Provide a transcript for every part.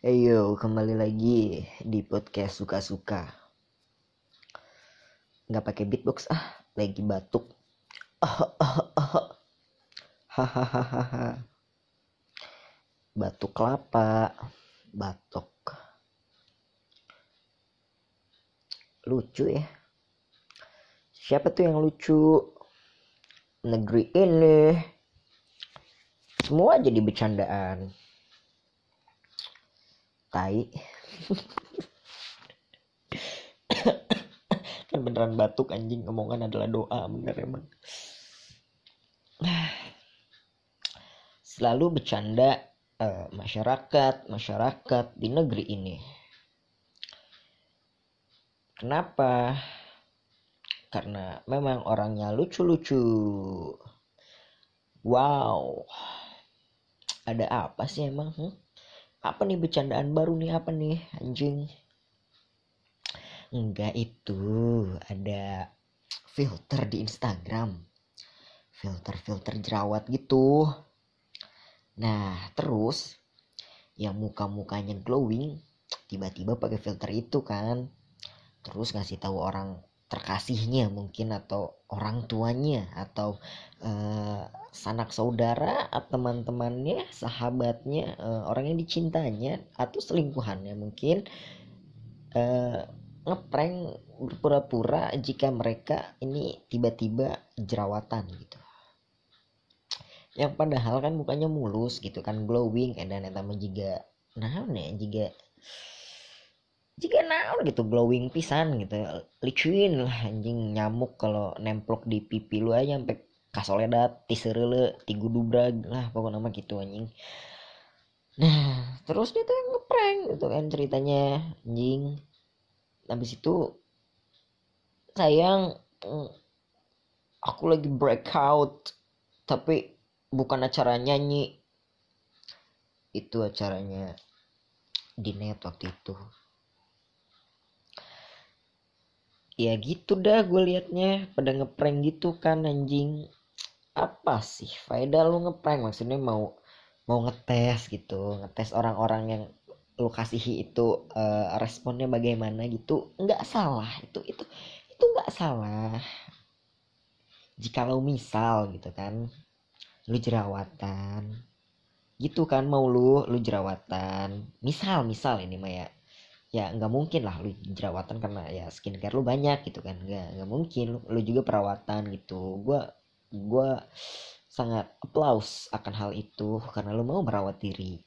Ayo kembali lagi di podcast suka-suka. Nggak pakai beatbox ah, lagi batuk. Hahaha. Batuk kelapa, batuk. Lucu ya. Siapa tuh yang lucu? Negeri ini. Semua jadi bercandaan tai. Kan beneran batuk anjing. Omongan adalah doa bener emang. Selalu bercanda uh, masyarakat masyarakat di negeri ini. Kenapa? Karena memang orangnya lucu-lucu. Wow. Ada apa sih emang hmm? Apa nih bercandaan baru nih? Apa nih? Anjing. Enggak itu ada filter di Instagram. Filter-filter jerawat gitu. Nah terus yang muka-mukanya glowing tiba-tiba pakai filter itu kan. Terus ngasih tahu orang terkasihnya mungkin atau orang tuanya atau uh, sanak saudara atau teman-temannya sahabatnya uh, orang yang dicintanya atau selingkuhannya mungkin uh, ngeprank berpura-pura jika mereka ini tiba-tiba jerawatan gitu. Yang padahal kan mukanya mulus gitu kan glowing dan eta juga nah nih juga jika naon gitu glowing pisan gitu. Licuin lah anjing nyamuk kalau nemplok di pipi lu aja sampai kasoledat tiserele tigu dubrag lah pokoknya nama gitu anjing. Nah terus dia tuh yang ngeprank gitu kan ceritanya anjing. Habis itu sayang mm, aku lagi breakout tapi bukan acara nyanyi. Itu acaranya di net waktu itu ya gitu dah gue liatnya. Pada ngeprank gitu kan anjing. Apa sih faedah lu ngeprank? Maksudnya mau mau ngetes gitu. Ngetes orang-orang yang lu kasihi itu uh, responnya bagaimana gitu. Nggak salah itu itu itu nggak salah. Jika lo misal gitu kan lu jerawatan. Gitu kan mau lu lu jerawatan. Misal misal ini mah ya ya nggak mungkin lah lu jerawatan karena ya skincare lu banyak gitu kan. Nggak nggak mungkin. Lu, lu juga perawatan gitu. Gue gue sangat applause akan hal itu karena lu mau merawat diri.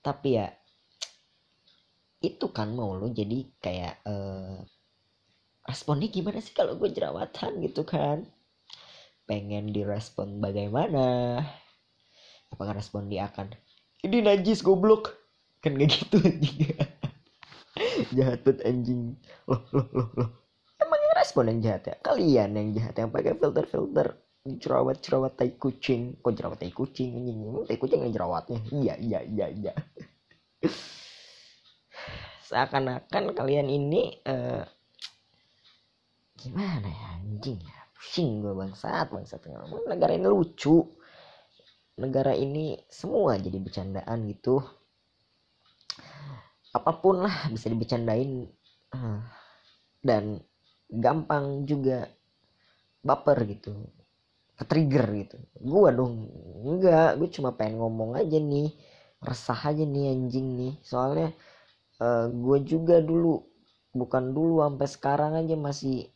Tapi ya itu kan mau lu jadi kayak uh, responnya gimana sih kalau gue jerawatan gitu kan? Pengen direspon bagaimana? Apakah respon dia akan ini najis goblok? Kan gak gitu juga jahat banget anjing. Loh loh loh loh. Emang yang respon yang jahat ya? Kalian yang jahat yang pakai filter filter jerawat jerawat tai kucing. Kok jerawat tai kucing anjing? Tai kucing yang jerawatnya? Iya iya iya iya. Seakan-akan kalian ini uh, gimana ya anjing ya? Pusing gue bangsat bangsat. Negara ini lucu. Negara ini semua jadi bercandaan gitu apa pun lah bisa dibecandain ah, dan gampang juga baper gitu ke trigger gitu. Gua dong enggak gue cuma pengen ngomong aja nih resah aja nih anjing nih. Soalnya uh, eh, gue juga dulu bukan dulu sampai sekarang aja masih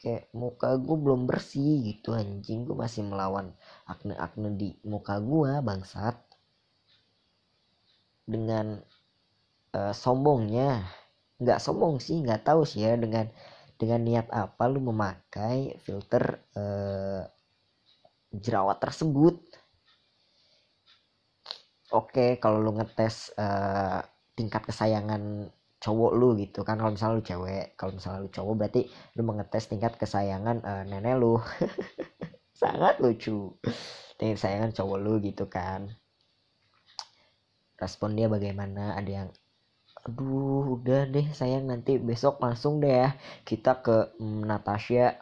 kayak muka gue belum bersih gitu anjing. Gue masih melawan akne-akne di muka gue bangsat. Dengan uh, sombongnya. Nggak sombong sih nggak tahu sih ya dengan dengan niat apa lu memakai filter uh, jerawat tersebut. Oke kalau lu ngetes uh, tingkat kesayangan cowok lu gitu kan kalau misalnya lu cewek kalau misalnya lu cowok berarti lu mengetes tingkat kesayangan uh, nenek lu. Sangat lucu. Tingkat kesayangan cowok lu gitu kan. Respon dia bagaimana? Ada yang aduh udah deh sayang nanti besok langsung deh ya kita ke mm, Natasha.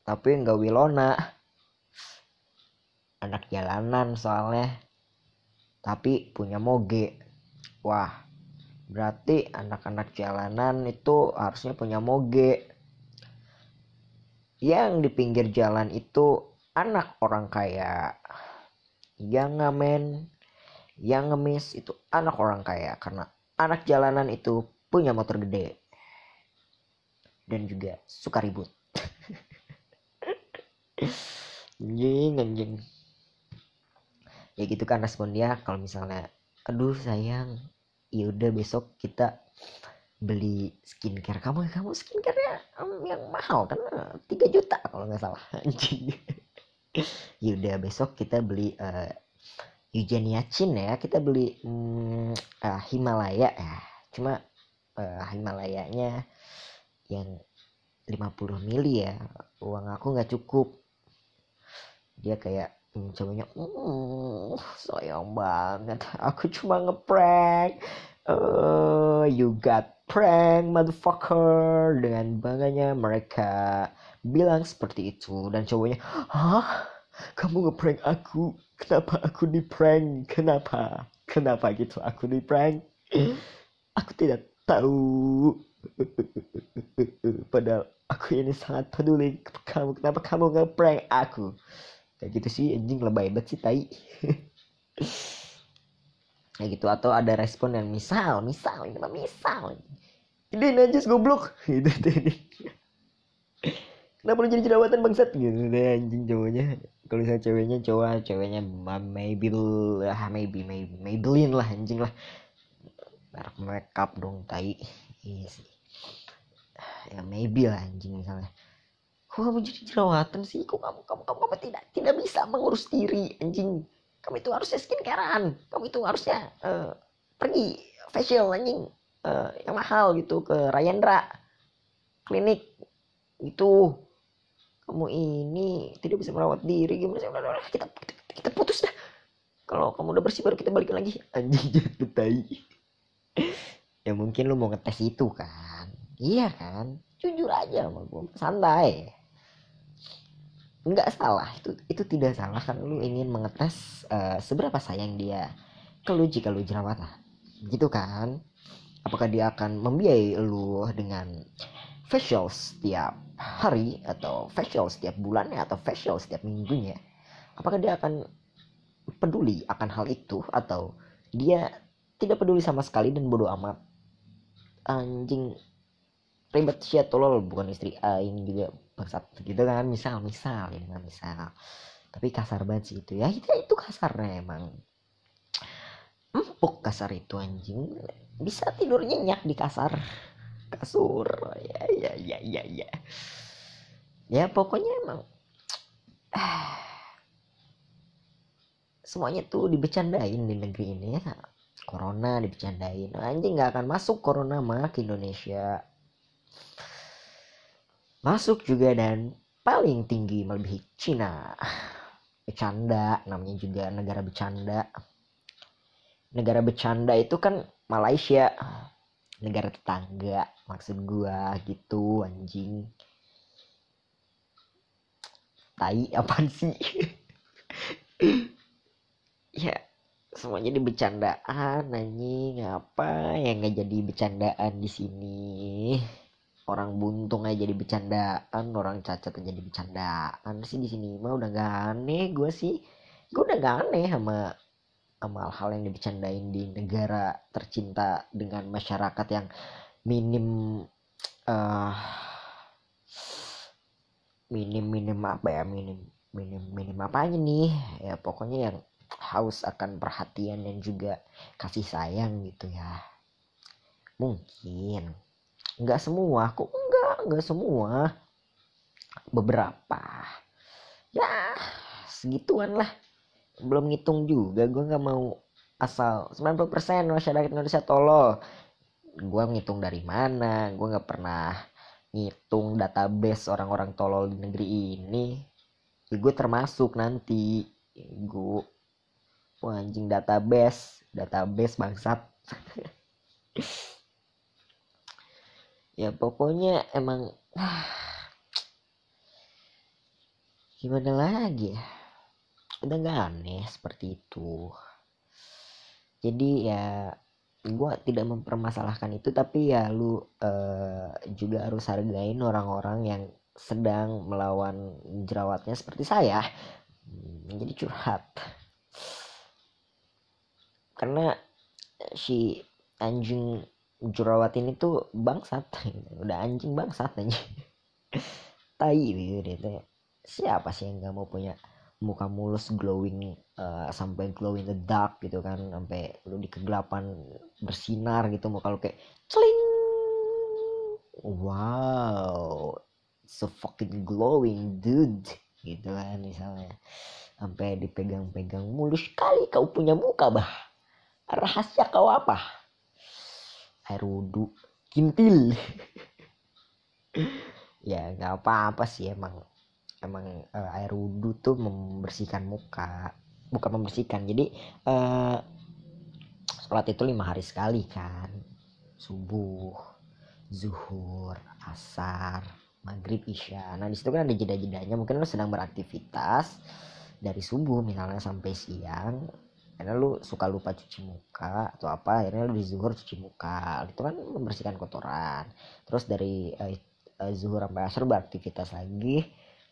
Tapi nggak Wilona. Anak jalanan soalnya. Tapi punya moge. Wah berarti anak-anak jalanan itu harusnya punya moge. Yang di pinggir jalan itu anak orang kaya. Yang ngamen yang ngemis itu anak orang kaya karena anak jalanan itu punya motor gede dan juga suka ribut. Anjing anjing. Ya gitu kan respon dia kalau misalnya aduh sayang ya udah besok kita beli skincare kamu. Kamu skincare um, yang mahal kan? 3 juta kalau nggak salah. Anjing. Ya udah besok kita beli uh, Eugenia Chin ya kita beli um, uh, Himalaya. Ya cuma uh, Himalayanya yang 50 mili ya. Uang aku nggak cukup. Dia kayak hmm, cowoknya mm, sayang banget aku cuma ngeprank. Uh, you got prank motherfucker. Dengan bangganya mereka bilang seperti itu. Dan cowoknya hah? Kamu ngeprank aku kenapa aku di prank? Kenapa? Kenapa gitu? Aku di prank? Aku tidak tahu. Padahal aku ini sangat peduli kamu kenapa kamu ngeprank aku. Kayak gitu sih anjing lebay banget sih tai. Kayak gitu atau ada respon yang misal misal ini mah misal. Ini najis goblok. Gitu ini kenapa lu jadi jerawatan bangsat? Gitu deh anjing cowoknya misalnya ceweknya cowok ceweknya maybe lah maybe maybe Maybelline lah anjing lah. Merek makeup dong tai. Iya sih. Ya maybe lah anjing misalnya. Kok kamu jadi jerawatan sih? Kok kamu kamu kamu apa tidak tidak bisa mengurus diri anjing? Kamu itu harusnya skincarean. Kamu itu harusnya uh, pergi facial anjing. Uh, yang mahal gitu ke Rayendra klinik. Itu kamu ini tidak bisa merawat diri. Gimana sih? Kita, kita kita putus dah. Kalau kamu udah bersih baru kita balik lagi. Anjing jatuh tai. Ya mungkin lu mau ngetes itu kan? Iya kan? Jujur aja sama gue santai. Nggak salah. Itu itu tidak salah kan lu ingin mengetes uh, seberapa sayang dia ke lu jika lu jerawatan gitu kan? Apakah dia akan membiayai lu dengan facial setiap hari atau facial setiap bulannya atau facial setiap minggunya apakah dia akan peduli akan hal itu? Atau dia tidak peduli sama sekali dan bodoh amat? Anjing ribet sih tolol bukan istri aing juga bangsat gitu kan misal misal ya kan misal. Tapi kasar banget sih itu ya itu, itu kasarnya emang. Empuk kasar itu anjing. Bisa tidur nyenyak di kasar kasur. Ya ya ya ya ya. Ya pokoknya emang semuanya tuh dibecandain di negeri ini ya. Corona dibecandain. Anjing nggak akan masuk corona mah ke Indonesia. Masuk juga dan paling tinggi melebihi Cina. Bercanda namanya juga negara bercanda. Negara bercanda itu kan Malaysia negara tetangga maksud gua gitu anjing. Tai apa sih? Ya semuanya di bercandaan anjing. Apa yang nggak jadi bercandaan di sini? Orang buntung aja jadi bercandaan orang cacat aja jadi bercandaan. Sih di sini mah udah gak aneh gue sih. Gue udah gak aneh sama sama hal-hal yang dibercandain di negara tercinta dengan masyarakat yang minim uh, minim minim apa ya minim minim minim apa aja nih? Ya pokoknya yang haus akan perhatian dan juga kasih sayang gitu ya. Mungkin. Nggak semua kok enggak nggak semua. Beberapa. Ya segituan lah belum ngitung juga gue nggak mau asal 90% masyarakat Indonesia tolol. Gue ngitung dari mana? Gue nggak pernah ngitung database orang-orang tolol di negeri ini. Ya gue termasuk nanti. Gue Wah, anjing database. Database bangsat. Ya pokoknya emang gimana lagi ya udah gak aneh seperti itu. Jadi ya gue tidak mempermasalahkan itu tapi ya lu uh, juga harus hargain orang-orang yang sedang melawan jerawatnya seperti saya. Menjadi hmm, curhat. Karena si anjing jerawat ini tuh bangsat. Udah anjing bangsat aja tai gitu siapa sih yang nggak mau punya muka mulus glowing uh, sampai glowing the dark gitu kan sampai lu di kegelapan bersinar gitu muka lu kayak celing. Wow so fucking glowing dude gitu kan misalnya. Sampai dipegang-pegang mulus kali kau punya muka bah. Rahasia kau apa? Air wudhu kintil. Ya nggak apa-apa sih emang emang uh, air wudhu tuh membersihkan muka bukan membersihkan. Jadi uh, sholat itu lima hari sekali kan. Subuh zuhur asar maghrib isya. Nah di situ kan ada jeda-jedanya. Mungkin lo sedang beraktivitas dari subuh misalnya sampai siang karena lu suka lupa cuci muka atau apa akhirnya lu di zuhur cuci muka. Itu kan membersihkan kotoran. Terus dari uh, zuhur sampai asar beraktivitas lagi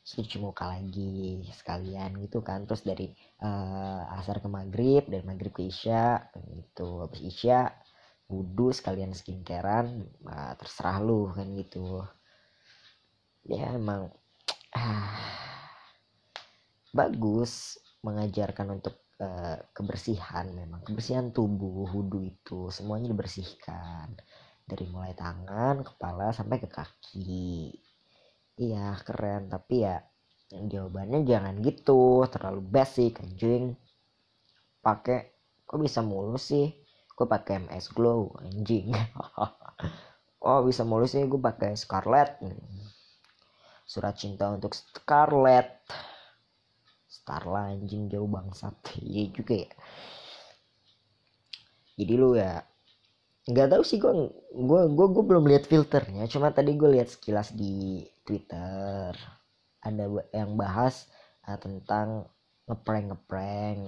cuci muka lagi sekalian gitu kan. Terus dari uh, asar ke maghrib dari maghrib ke isya gitu. Habis isya wudhu sekalian skincarean uh, terserah lu kan gitu. Ya emang uh, bagus mengajarkan untuk uh, kebersihan memang. Kebersihan tubuh wudhu itu semuanya dibersihkan. Dari mulai tangan kepala sampai ke kaki iya keren. Tapi ya jawabannya jangan gitu. Terlalu basic anjing. Pakai kok bisa mulus sih? Gue pakai MS Glow anjing. Oh bisa mulus sih? Gue pakai Scarlet surat cinta untuk Scarlet Starla anjing jauh bangsat. Iya juga ya. Jadi lu ya nggak tahu sih gue gue gue belum lihat filternya. Cuma tadi gue lihat sekilas di Twitter. Ada yang bahas uh, tentang ngeprank ngeprank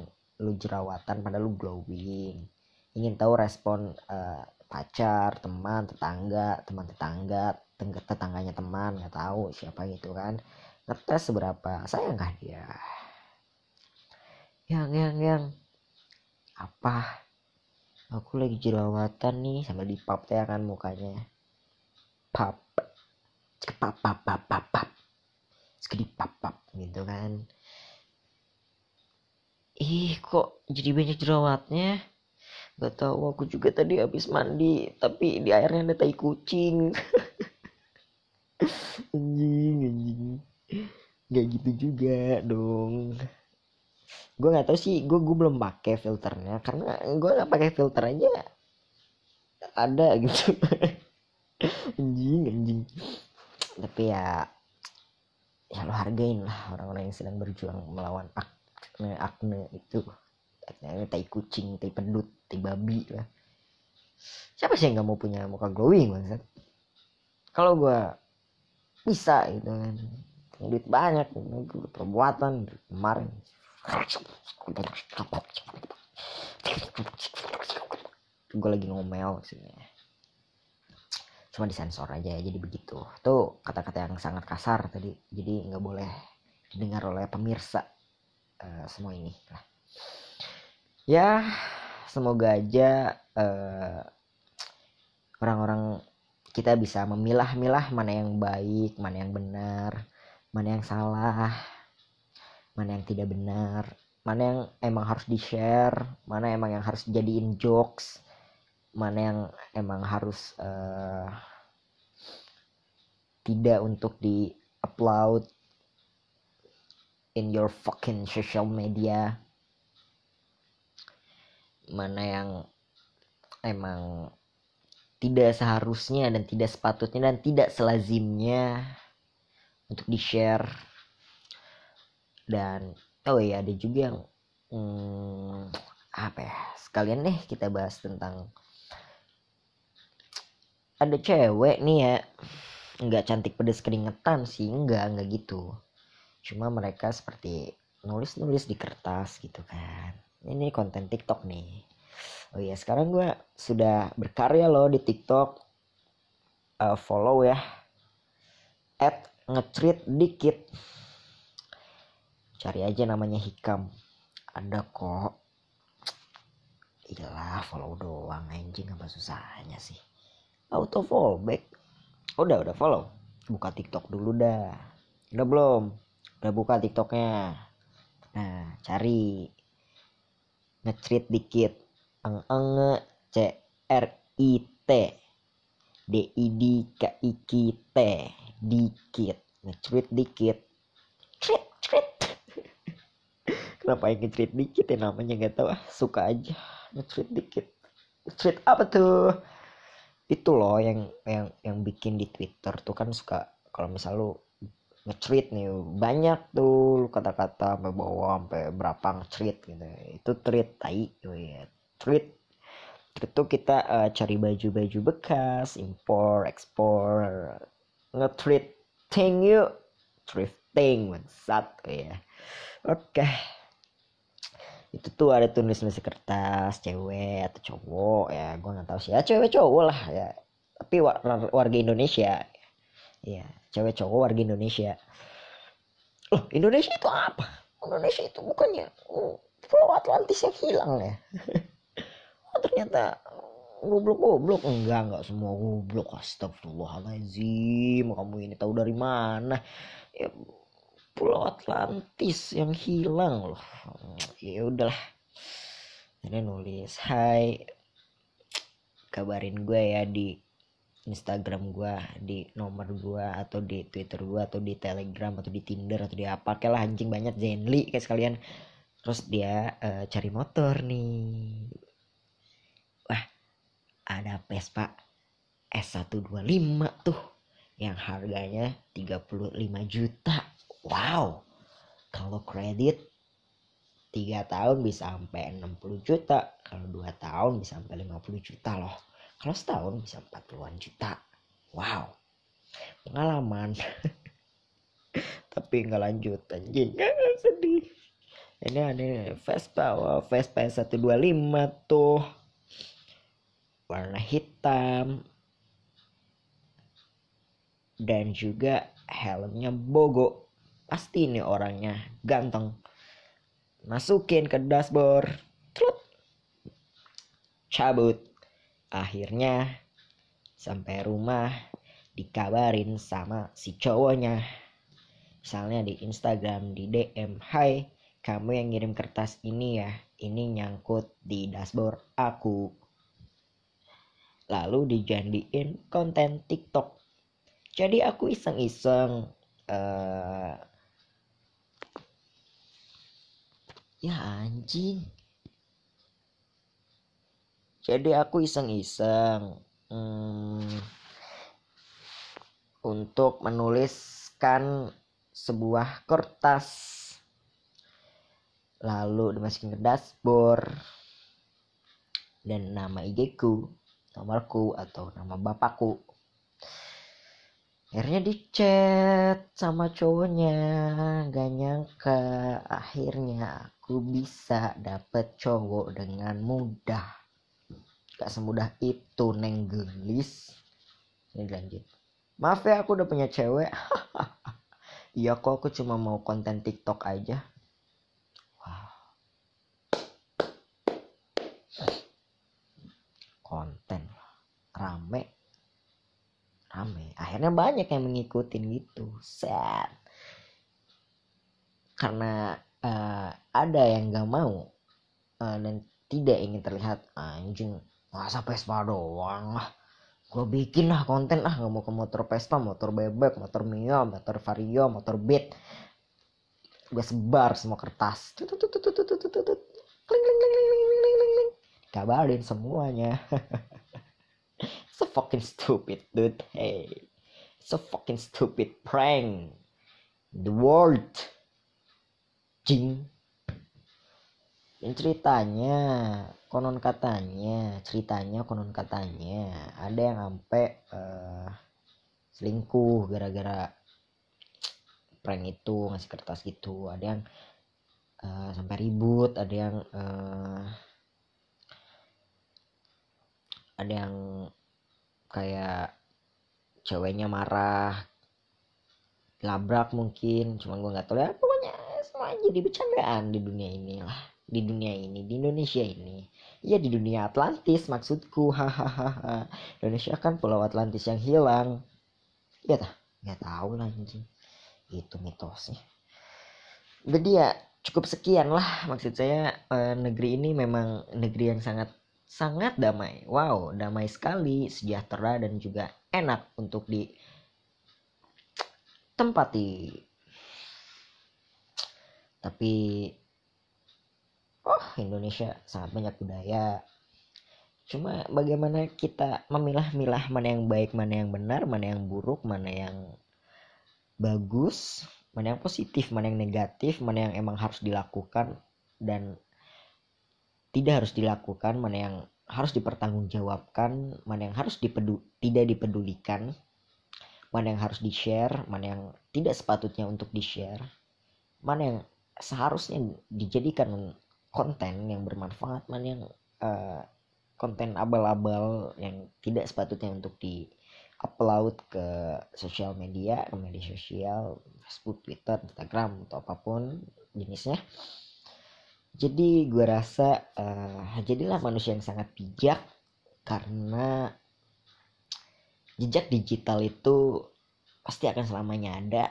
lu jerawatan pada lu glowing. Ingin tahu respon uh, pacar teman tetangga teman tetangga tetangganya teman nggak tahu siapa gitu kan. Ngetes seberapa sayang kah dia? Yang yang yang apa? Aku lagi jerawatan nih sambil dipap ya kan mukanya. Pap pap pap pap pap pap. Segede pap pap gitu kan. Ih kok jadi banyak jerawatnya? Gak tahu aku juga tadi habis mandi tapi di airnya ada tai kucing. Anjing anjing. Gak gitu juga dong. Gue nggak tahu sih gue gue belum pakai filternya. Karena gue nggak pakai filter aja ada gitu. Anjing anjing tapi ya ya lo hargain lah orang-orang yang sedang berjuang melawan akne akne itu. Akne tai kucing tai pedut tai babi lah. Siapa sih yang nggak mau punya muka glowing maksud kalau gue bisa gitu kan. Duit banyak perbuatan kemarin. Gue lagi ngomel sini cuma disensor aja ya jadi begitu. Tuh kata-kata yang sangat kasar tadi. Jadi nggak boleh didengar oleh pemirsa uh, semua ini. Lah ya semoga aja uh, orang-orang kita bisa memilah-milah mana yang baik mana yang benar mana yang salah mana yang tidak benar mana yang emang harus di share mana emang yang harus jadiin jokes mana yang emang harus uh, tidak untuk di upload in your fucking social media. Mana yang emang tidak seharusnya dan tidak sepatutnya dan tidak selazimnya untuk di share dan oh ya ada juga yang hmm, apa ya sekalian deh kita bahas tentang ada cewek nih ya. Nggak cantik pedes keringetan sih nggak nggak gitu. Cuma mereka seperti nulis nulis di kertas gitu kan. Ini konten TikTok nih. Oh iya sekarang gue sudah berkarya loh di TikTok. Uh, follow ya. At ngetrit dikit. Cari aja namanya hikam. Ada kok. Iyalah follow doang anjing apa susahnya sih auto follow back udah udah follow? Buka tiktok dulu dah. Udah belum? Udah buka tiktoknya. Nah cari. Ngecrit dikit. Eng eng c r i t d i d k i k t dikit. Ngecrit dikit. Crit crit kenapa yang ngecrit dikit ya namanya? Nggak tahu. Ah suka aja. Ngecrit dikit. Ngecrit apa tuh itu loh yang yang yang bikin di Twitter tuh kan suka kalau misal lu nge nih banyak tuh kata-kata sampai bawah sampai berapa nge gitu. Itu tweet tai ya tweet itu kita uh, cari baju-baju bekas impor ekspor nge-treat thing yuk thrifting bangsat ya. Oke. okay itu tuh ada tulis tulis kertas cewek atau cowok ya gue nggak tahu sih. Ya cewek cowok lah ya. Tapi warga Indonesia ya. Cewek cowok warga Indonesia. Loh Indonesia itu apa? Indonesia itu bukannya oh, Pulau Atlantis yang hilang ya? Oh, ternyata goblok goblok enggak enggak semua goblok. Astagfirullahaladzim kamu ini tahu dari mana? Ya Pulau Atlantis yang hilang loh. Ya udahlah. Ini nulis Hai kabarin gue ya di Instagram gue di nomor gue atau di Twitter gue atau di Telegram atau di Tinder atau di apa. Kayak lah anjing banyak Zenly kayak sekalian. Terus dia uh, cari motor nih. Wah ada Vespa S125 tuh yang harganya 35 juta Wow, kalau kredit 3 tahun bisa sampai 60 juta, kalau 2 tahun bisa sampai 50 juta loh. Kalau setahun bisa 40-an juta. Wow, pengalaman. Tapi nggak lanjut anjing, sedih. Ini ada Vespa, wow, Vespa 125 tuh. Warna hitam. Dan juga helmnya bogo pasti ini orangnya ganteng. Masukin ke dashboard. Trut. cabut. Akhirnya sampai rumah dikabarin sama si cowoknya. Misalnya di Instagram di DM Hai kamu yang ngirim kertas ini ya ini nyangkut di dashboard aku. Lalu dijadiin konten TikTok. Jadi aku iseng-iseng uh, ya anjing. Jadi aku iseng-iseng hmm, untuk menuliskan sebuah kertas. Lalu dimasukin ke dashboard. Dan nama IG ku nomorku atau nama bapakku akhirnya dicat sama cowoknya. Gak nyangka akhirnya aku bisa dapet cowok dengan mudah. Gak semudah itu neng gelis. Ini lanjut. Maaf ya aku udah punya cewek. Iya kok aku cuma mau konten tiktok aja. Konten rame rame. Akhirnya banyak yang mengikuti gitu. Set karena uh, ada yang gak mau uh, dan tidak ingin terlihat anjing masa Vespa doang lah. Gue bikin lah konten lah nggak mau ke motor Vespa motor bebek motor Mio motor Vario motor Beat. Gue sebar semua kertas. Kabarin semuanya so fucking stupid dude. Hey. So fucking stupid prank. The world. Jing. Dan ceritanya konon katanya ceritanya konon katanya ada yang sampai uh, selingkuh gara-gara prank itu ngasih kertas gitu. Ada yang uh, sampai ribut ada yang uh, ada yang kayak ceweknya marah labrak mungkin cuma gue nggak tahu. Ya pokoknya semua jadi bercandaan di dunia ini lah. Di dunia ini di Indonesia ini. Ya di dunia Atlantis maksudku. Hahaha. Indonesia kan pulau Atlantis yang hilang. Ya tah? Nggak tahu lah anjing. Itu mitosnya. Jadi ya cukup sekian lah. Maksud saya eh, negeri ini memang negeri yang sangat sangat damai. Wow damai sekali sejahtera dan juga enak untuk di tempati. Tapi oh Indonesia sangat banyak budaya. Cuma bagaimana kita memilah-milah mana yang baik mana yang benar mana yang buruk mana yang bagus mana yang positif mana yang negatif mana yang emang harus dilakukan dan tidak harus dilakukan mana yang harus dipertanggungjawabkan mana yang harus dipedu tidak dipedulikan mana yang harus di share mana yang tidak sepatutnya untuk di share mana yang seharusnya dijadikan konten yang bermanfaat mana yang uh, konten abal-abal yang tidak sepatutnya untuk di upload ke sosial media ke media sosial Facebook Twitter Instagram atau apa pun jenisnya jadi gue rasa uh, jadilah manusia yang sangat bijak karena jejak digital itu pasti akan selamanya ada.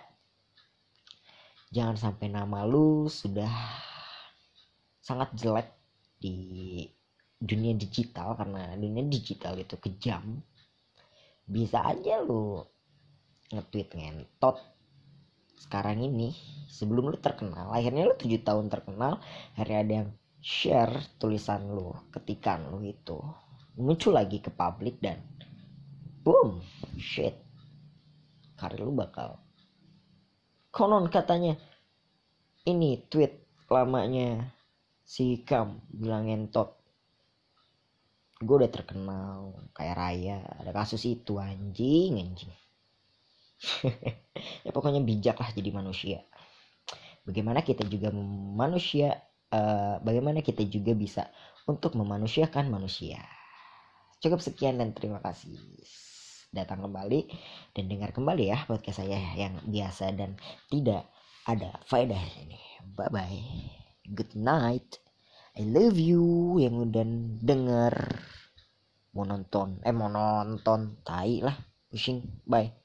Jangan sampai nama lu sudah sangat jelek di dunia digital karena dunia digital itu kejam. Bisa aja lu nge-tweet ngentot sekarang ini sebelum lu terkenal akhirnya lu tujuh tahun terkenal akhirnya ada yang share tulisan lu ketikan lu itu. Muncul lagi ke publik dan boom shit. Karir lu bakal konon katanya. Ini tweet lamanya si Kam bilang entot gue udah terkenal kayak raya ada kasus itu anjing anjing ya pokoknya bijak lah jadi manusia. Bagaimana kita juga manusia uh, bagaimana kita juga bisa untuk memanusiakan manusia. Cukup sekian dan terima kasih. Datang kembali dan dengar kembali ya podcast saya yang biasa dan tidak ada faedah ini. Bye bye good night. I love you yang udah denger. Mau nonton eh mau nonton tai lah. Pusing. Bye